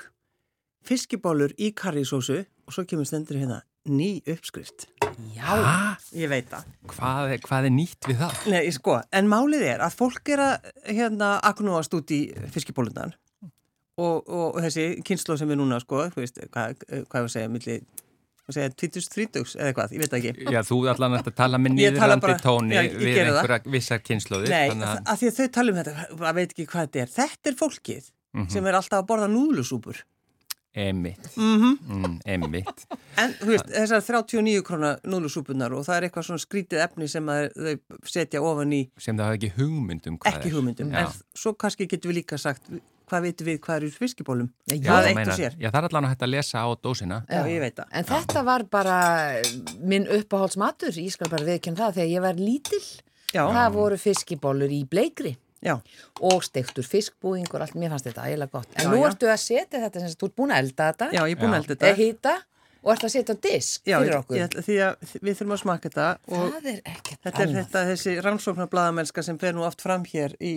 fiskibólur í karrisósu og svo kemur stendur hérna ný uppskrift. Já. Ég veit það. hvað, er, hvað er nýtt við það? Nei, sko, en málið er að fólk er að hérna agnúast út í fiskibólunar og, og, og þessi kynslo sem við núna, sko, þú veist, hvað, hvað ég að segja, milli, hvað segja, 20-30 eða hvað, ég veit ekki. Já, þú allan að tala með bara- tóni Já, við einhverja vissar kynnslóðir. Nei, að- að því að þau tala um þetta, það veit ekki hvað þetta er. Þetta er fólkið sem er alltaf að borða núðlusúpur. Emitt, Mm mm, emitt. En þú veist, þessar 39 krónar núðlusúpunar og það er eitthvað svona skrítið efni sem að þau setja ofan í Sem það hafa ekki hugmynd um hvað ekki hugmyndum. Já. En svo kannski getum við líka sagt, hvað veitum við hvað er í fiskibólum? Já, Já, það er eitt og sér. Já, það er allan að hægt að lesa á dósina. Já, ég veit það. En þetta var bara minn uppáhaldsmatur, ég skal bara viðkjönda það, þegar ég var lítill, Já, það voru fiskibólur í bleikri já, og steiktur fiskbúðingur, allt, mér fannst þetta ægilega gott. En Já, nú já. ertu að setja þetta sem þú ert búin að elda þetta, já, ég er búin Já. að elda eða þetta. hýta og ert að setja á disk Já, fyrir okkur. ætla- því að við þurfum að smaka þetta og það er ekkert þetta er þetta, þessi rannsóknarbladamennska sem fer nú oft fram hér í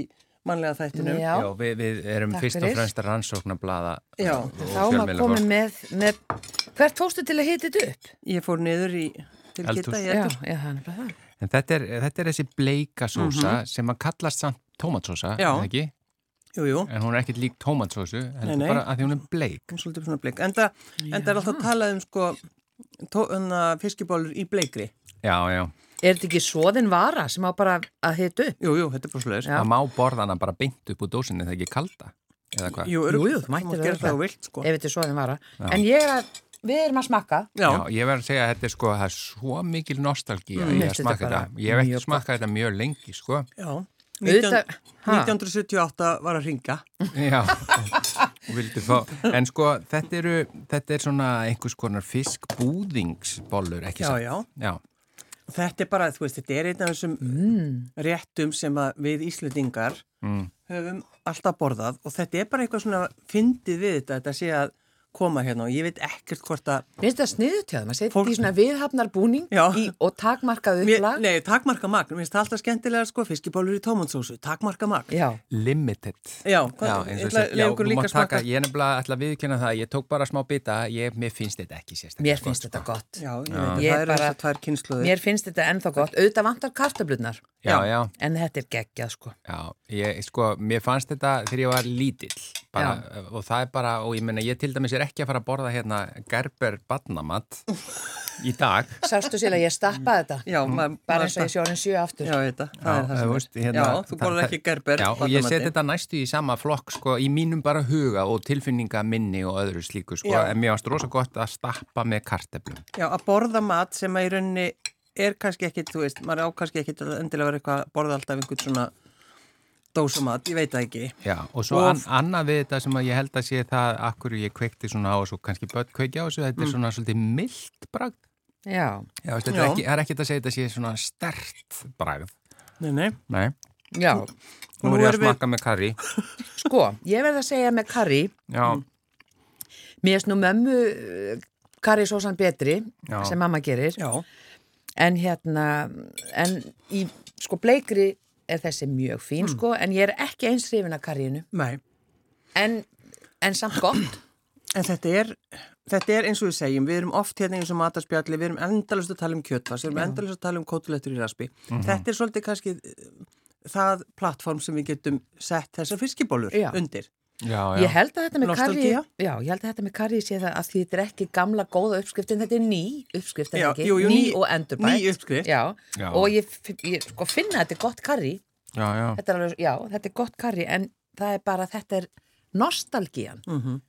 mannlega þættinum. Já. Já, við, við erum Takk fyrst og fyrir. fremst að rannsókna blaða Já, og Þá maður fjölmiðlafólk. komið með, með, hvert fóstu til að hita þetta upp? Ég fór niður í til Eldhús. geta í Já, eldur. En þetta er, þetta er þessi bleika sósa sem að kallast samt tómatsósa, eða ekki? Jú, jú, En hún er ekkert lík tómatsósu, en nei. bara að því hún er bleik. hún er svolítið svona bleik. En það er alltaf talað um sko tó- hérna, fiskibólur í bleikri. Já, já. Er þetta ekki svoðin vara sem á bara að hita upp? Jú, jú, þetta er bara. Já. Það má borða hana bara beint upp úr dósinni þegar ekki kalda. Eða hvað? Jú, Jú, jú, þú mættir örugglega. það vilt, sko. Ef þetta er svoðin vara. En ég er að, við erum að smakka. Já, Já, ég verð að segja að þetta er sko, það er svo mikil nostalgía Mm, í mér að smaka þetta þetta. Ég hef ekki mjög smakað þetta mjög lengi, sko. já. Auðvitað- 19, Ha? 1978 var að ringa. Já, og vildi fá. En sko, þetta eru, þetta er svona einhvers konar fiskbúðingsbollur, ekki Já, já. Já, Þetta er bara, þú veist, þetta er einn af þessum réttum sem að við Íslendingar mm. höfum alltaf borðað og þetta er bara eitthvað svona fyndið við þetta, þetta sé að koma hérna og ég veit ekkert hvort að Finnst það sniðut hjá það? Maður setja Fólk- í svona viðhafnar búning Já. í, og takmarkað Mér, upplag. nei, takmarka magn, mér finnst það alltaf skemmtilega sko, fiskibólur í tómansósu, takmarka magn Já. limited. Já, Já, hvað, þú líka smaka taka, ég er nefnilega að viðkynna það, ég tók bara smá bita, ég, mér finnst þetta ekki sérstaklega. Mér finnst þetta gott. Já, ég Já. Ég það eru bara- tvær kynsluður Mér finnst þetta ennþá gott. Auðvitað vantar kartablunar. Já, já, En þetta er geggjað sko. já, ég, sko, mér fannst þetta þegar ég var lítill, bara, og það er bara, og ég menna, ég til dæmis er ekki að fara að borða hérna gerber badnamatt í dag. Sástu sér að ég stappaði þetta? Já, maður Bara eins og ég sé orðin sjö aftur. Já, ég veit það, er það þú sem veist, hérna, Já, þú borðar það- ekki gerber Já, og ég set badnamatinn. þetta næstu í sama flokk, sko, í mínum bara huga og tilfinninga minni og öðru slíku, sko, Já. en mér varst rosa gott að stappa með karteblum. Já, að borða mat sem að í rauninni er kannski ekkit, þú veist, maður á kannski ekkit að endilega vera eitthvað að borða alltaf einhvern svona dósamat, ég veit það ekki. Já, og svo Og- an, annað við þetta sem að ég held að sé það akkur ég kveikti svona á og svo kannski börn kveikja á þessu, þetta er svona svolítið mildt bragð. Já, Já, veist, þetta Já. er ekki, það er ekki að segja þetta sé svona stert bragð. Nei, nei. Nei, já. nú Nú er ég að erum við- með karri. Sko, ég verð að segja með karri, Já, Mm. mér erst nú mömmu uh, karrisósan betri Já. sem mamma gerir, Já. en hérna, en í sko bleikri er þessi mjög fín Mm. sko, en ég er ekki eins hrifin að karriinu, Nei. en, en samt gott. En þetta er, þetta er eins og við segjum, við erum oft hérna eins og matarspjalli, við erum endalust að tala um kjötfars, við erum endalust að tala um kótulettur í raspi. Þetta er svolítið kannski eh, það plattform sem við getum sett þessar fiskibólur Já. undir. Já, já. Ég held að þetta með karri, já, ég held að þetta með karri sé það að því þetta er ekki gamla góða uppskriftin, þetta er ný uppskrift, er Já, jú, jú, ný, ný- og endurbætt. ný uppskrift. Já, Já. og ég, ég sko finna að þetta er gott karri, já, já. þetta er alveg, já, þetta er gott karri, en það er bara, þetta er nostalgían. Mm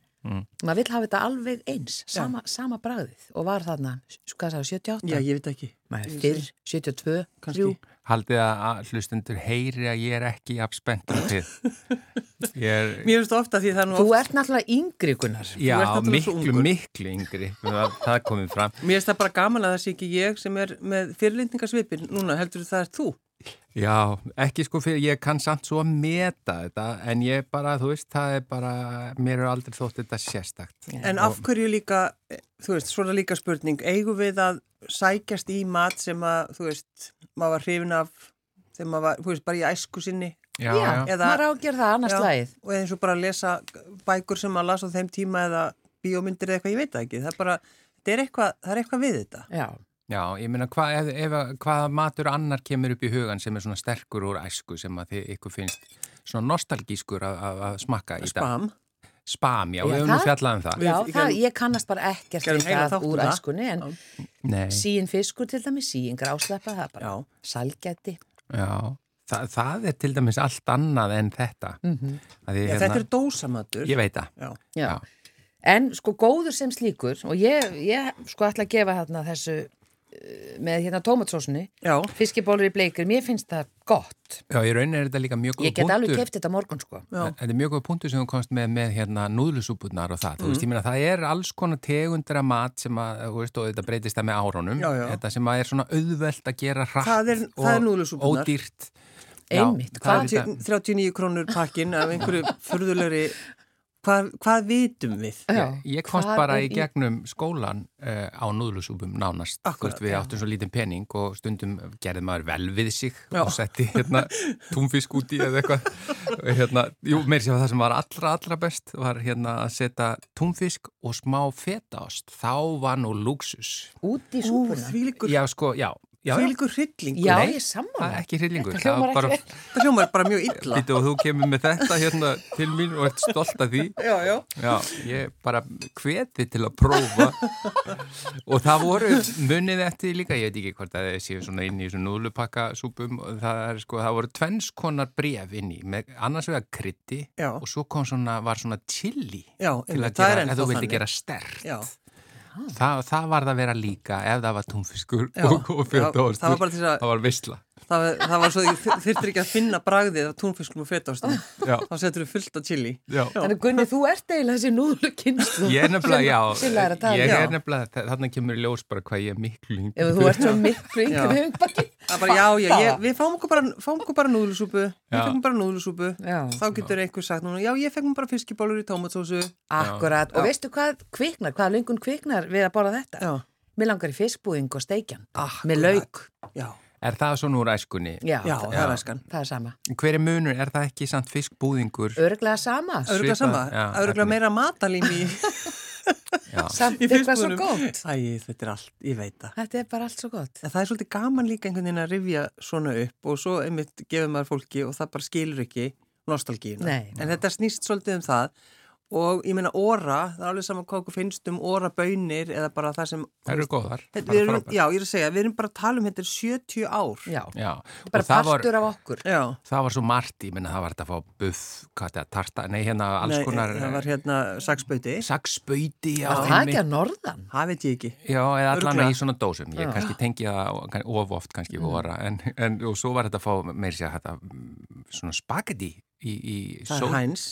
Maður vill hafa þetta alveg eins, sama, sama bragðið og var þarna, sagði, 78? Já, ég veit ekki. Nei, Ég fyrr, segi- 72, Kannski. 3. Haldið að að hlustendur heyri að ég er ekki af spenntur til. Ég er, Mér finnst ofta því það er nú Þú ert náttúrulega yngri, Gunnar. já, ert náttúrulega svo miklu, miklu yngri. Það, það komið fram. mér finnst það bara gaman að það sé ekki ég sem er með fyrirlindingasvipin núna, heldur það er þú. Já, ekki sko fyrir, ég kann samt svo að meta þetta, en ég bara, þú veist, það er bara, mér er aldrei þótt þetta sérstakt. En af hverju líka, þú veist, svona líka spurning, eigum við að sækjast í mat sem að, þú veist, maður var hrifin af, þegar maður var, þú veist, bara í æsku sinni Já, Já. Eða- maður á að gera það annars slæðið. og eins og bara að lesa bækur sem maður las á þeim tíma eða bíómyndir eða eitthvað, ég veit það ekki. Það er bara, þetta er eitthvað, það er eitthvað við þetta. Já, Já, ég meina, hva, ef, ef, hvaða matur annar kemur upp í hugan sem er svona sterkur úr æsku sem að þið ykkur finnst svona nostalgískur að, að, að smakka í dag? Spam. Spam, já, Já, við höfum nú fjallað um það. Já ég það, ég kannast bara ekkert heila það um úr það. æskunni, en Nei, síin fiskur til dæmis, síin grásleppa, það er bara Já. salgæti. já, það, það er til dæmis allt annað en þetta. Mm -hmm. því, Já, þetta er dósamatur. Ég veit það. Já. Já. En sko góður sem slíkur og ég, ég sko ætla að gefa þarna þessu með hérna tómatsósunni Já. fiskibólur í bleikir, mér finnst það gott Já, í rauninni er þetta líka mjög góð ég get alveg punktur. keft þetta morgun sko Já. Þetta er mjög góð punktur sem þú komst með með hérna núðlusúpurnar og það. Þú veist, ég meina, það er alls konar tegundir af mat sem að, þú veist, og þetta breytist það með já. Þetta sem að er svona auðvelt að gera hratt Það er- og það er ódýrt. Einmitt, það er hvað- þetta- 39 krónur pakkin af einhverju furðulegri, hvað, hvað vitum við? Já. Ég komst bara í gegnum skólan uh, á núðlusúpum nánast. Veist, við já. áttum svo lítinn pening og stundum gerði maður vel við sig Já. og setti hérna túnfisk út í eða eitthvað. Og hérna, jú, meir sér það sem var allra, allra best var hérna að setja túnfisk og smá fetaost. Þá var nú luxus. út í Ú, súpuna þvílíkur, Já, sko, já. Þvílíkur hryllingur. Já, Nei, ég er ekki hryllingur. Þetta Það var bara, Það hljómar bara mjög illa. Býtu, og þú kemur með þetta hérna til mín og ert stolt af því. Já, já. Já, ég bara hveti til að prófa og það voru munið eftir líka, ég veit ekki hvort að það séu svona inn í svona núðlupakkasúpum og það, er, sko, það voru tvennskonar bref inn í, með annars vegar krytti og svo kom svona, var svona chili Já, til að er gera, að þú vildi gera stert Já. Það, það var það að vera líka ef það var túnfiskur Já. og, og Já, fjöldóstur það var bara til að- það var veistla Það, var- það var svo, því þurftir ekki að finna bragðið af túnfiskum og. Já. Þá setur þú fullt af chili. Já. Þannig Gunni, þú ert eiginlega þessi núðlu kynstu Ég er nefnilega, já, Silla er að tala ég er nefnilega, þarna kemur í ljós bara hvað ég er miklu yngri. Ef þú ert svo miklu yngri bara ekki Það er bara, já, já, ég, við fáum okkur bara, fáum okkur bara núðlusúpu. Við fengum bara núðlusúpu. Já. Þá getur einhver sagt núna, já, ég fengum bara fiskibólur í tómatsósu. Akkurat, og veistu hvað kviknar, hvað lungun kviknar við að borða þetta? Já. Mér langar í fiskbúðing og steikjan Akkurat. með lauk, Já, Er það svona úr æskunni? já, já, það, er æskan. það er sama Hver er munur? Er það ekki samt fiskbúðingur? Örglega sama, Öruglega sama, öruglega meira matalím í, Já. samt eitthvað svo gott Æ, þetta er allt, ég veit það. Þetta er bara allt svo gott En það er svolítið gaman líka einhvern veginn að rifja svona upp og svo einmitt gefur maður fólki og það bara skilur ekki nostalgíuna. Nei. En þetta snýst svolítið um það og ég meina óra, það er alveg saman hvað okkur finnst um óra bönir eða bara það sem... Það eru góðar. Þetta, erum, já, ég er að segja, við erum bara að tala um þetta er 70 ár. Já, Já. bara það var, partur af okkur Já. það var svo margt, ég menna það var þetta að fá buff, hvað þetta, tarta, nei hérna alls Nei, konar það var hérna saksbauti. saksbauti. já, Var það einmitt. ekki að norðan? Það veit ég ekki. Já, eða allan í svona dósum. Ég Já. kannski tengi það of oft kannski mm. voru, en, en og svo var þetta að fá meir sér þetta mm, svona spagetti í, í Það er hæns.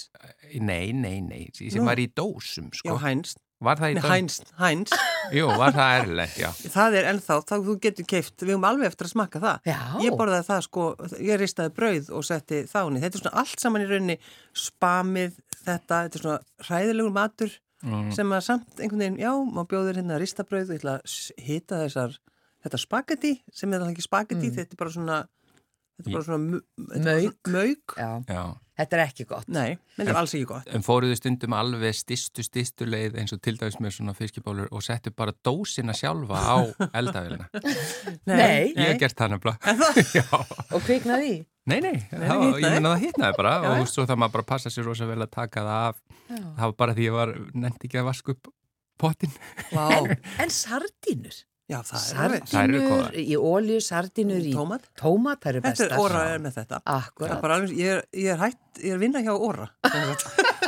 Nei, nei, nei, sem Nú. var í dósum, Já, sko. hæns. Var það í Heinz, Jú, var það erlend, já. það er ennþá, þá þú getur keift, við höfum alveg eftir að smakka það. Já. Ég borðaði það sko, ég ristaði brauð og setti þáni. Þetta er svona allt saman í rauninni spamið, þetta, þetta er svona hræðilegur matur Mm. sem að samt einhvern veginn, já, maður bjóður hérna ristabrauð og ég ætla að hita þessar, þetta spagetti sem er það ekki spagetti, svona, þetta er bara svona þetta er bara svona Mauk. Já, Já. þetta er ekki gott. Nei, þetta er alls ekki gott. En fóruðu stundum alveg stistu, stistu leið eins og til dæmis með svona fiskibólur og settu bara dósina sjálfa á eldavélina. Nei. Ég hef gert það nefnilega. Já. Og kviknaði í? Nei, nei, Nei, það, ég menna það hittnaði bara Já, já. og svo það maður bara passa sér rosa vel að taka það af. Það var bara því ég var nefndi ekki að vaska upp pottin. Vá, En, en sardínur? Já, er góðar. í ólju, sardínur í Tómat. tómat, það eru Þetta bestar. er óra er með þetta. Það er Akkurat. bara alveg, ég er, ég er hætt, ég er að vinna hjá óra.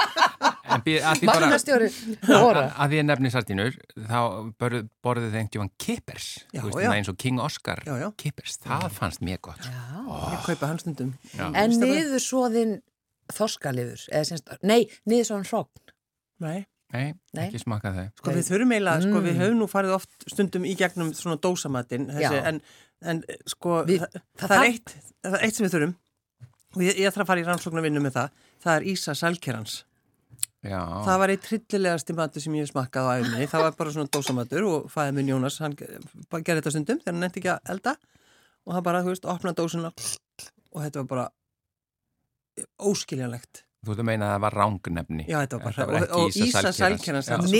En býð- að því bara, Magnastjóri óra. að því ég nefni sardínur, þá borðu- þeim tjóðan kippers. Já, Þú veist, já. svona eins og King Oscar Já, já. kippers. Það fannst mér gott. Já. Ég kaupa hann stundum. En niður svoðin semst, nei, niður svoðin hrogn. Nei. Nei, Nei. ekki smakað þau. Sko við þurfum eiginlega, sko við Mm. höfum nú farið oft stundum í gegnum svona dósamatinn, en, en sko Við- það, það það, er eitt, það er eitt sem við þurfum og ég, ég þarf að fara í rannsóknarvinnu með það, það er Ísa Sælkerans. Já, Það var eitt trillilegasti matur sem ég hef smakkað á æfni, það var bara svona dósamatur og fæði minn Jónas, hann gerði þetta stundum þegar hann nefndi ekki að elda og hann bara, þú veist, opnaði dósina og þetta var bara óskiljanlegt. Þú ert að meina að það var rángnefni. Já, þetta var bara, Þetta Ísa Sælkerans. Sælkerans, Já. þetta er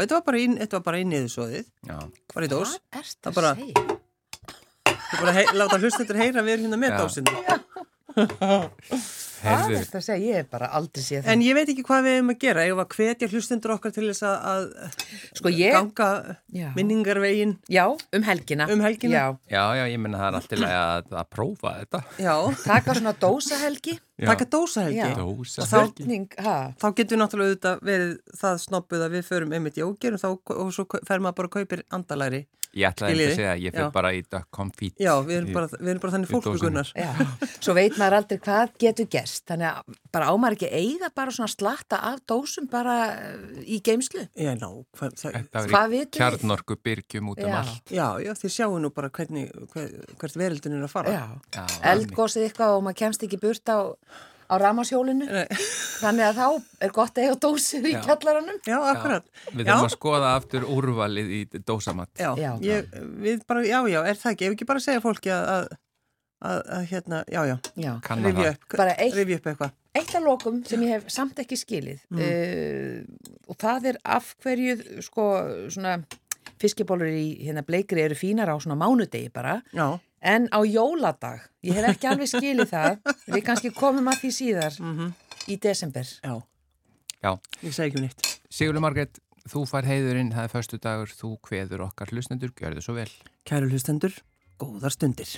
þetta var bara í, þetta var bara í niðursóðið. Hvað ert Það að bara- segja? Þú bara láta hlustendur heyra við erum hérna með Já. Hvað Heyrðu, ert að segja? Ég hef bara aldrei séð það. En ég veit ekki hvað við hefum að gera. Ég var að hvetja hlustendur okkar til þess að, að Sko ég, ganga Já. minningarvegin já, um helgina. um helgina. Já, já, já, ég menna það er alltaf að, að prófa þetta. Já. taka svona dósahelgi. Taka dósahelgi. Já. Dósa. Og þá-? Þá getur við náttúrulega auðvitað verið það snobbuð að við förum einmitt í ógerum þá, og svo fer maður bara að kaupir andalæri. Ég ætlaði ekki að segja að ég fyrir bara í confit. Já, við erum bara, við erum bara þannig fólkugunnar. Já, svo veit maður aldrei hvað getur gerst. Þannig að bara á maður ekki eiga bara svona slatta af dósum bara eh, í geimslu. Já, ná, hvað, það, Hvað í vitum við? kjarnorku byrgjum út um Já. allt. já, já, þið sjáu nú bara hvernig, hver, hvert veröldin er að fara. Já, Já, eldgósið eitthvað og maður kemst ekki burt á, á ramashjólinu. Þannig að þá er gott að eiga dósir í Já. kjallaranum. Já, akkurat. Við Já. þurfum að skoða aftur úrvalið í dósamatt. Já, Já. Ég, við bara, já, já, er það ekki, ef ekki bara segja fólki að, að, að, að hérna, já, já, Já. Það. upp, Bara eitt- rifja upp eitthvað. Eitt af lokum sem ég hef samt ekki skilið uh, og það er af hverju sko svona fiskibólur í hérna bleikri eru fínar á svona mánudegi bara Já, en á jóladag, ég hef ekki alveg skilið það, við kannski komum að því síðar í desember. já, Já. ég segi ekki um neitt. Sigurður Margrét, þú fær heiðurinn, það er förstu dagur, þú kveður okkar hlustendur, gjör þið svo vel. Kæru hlustendur, góðar stundir.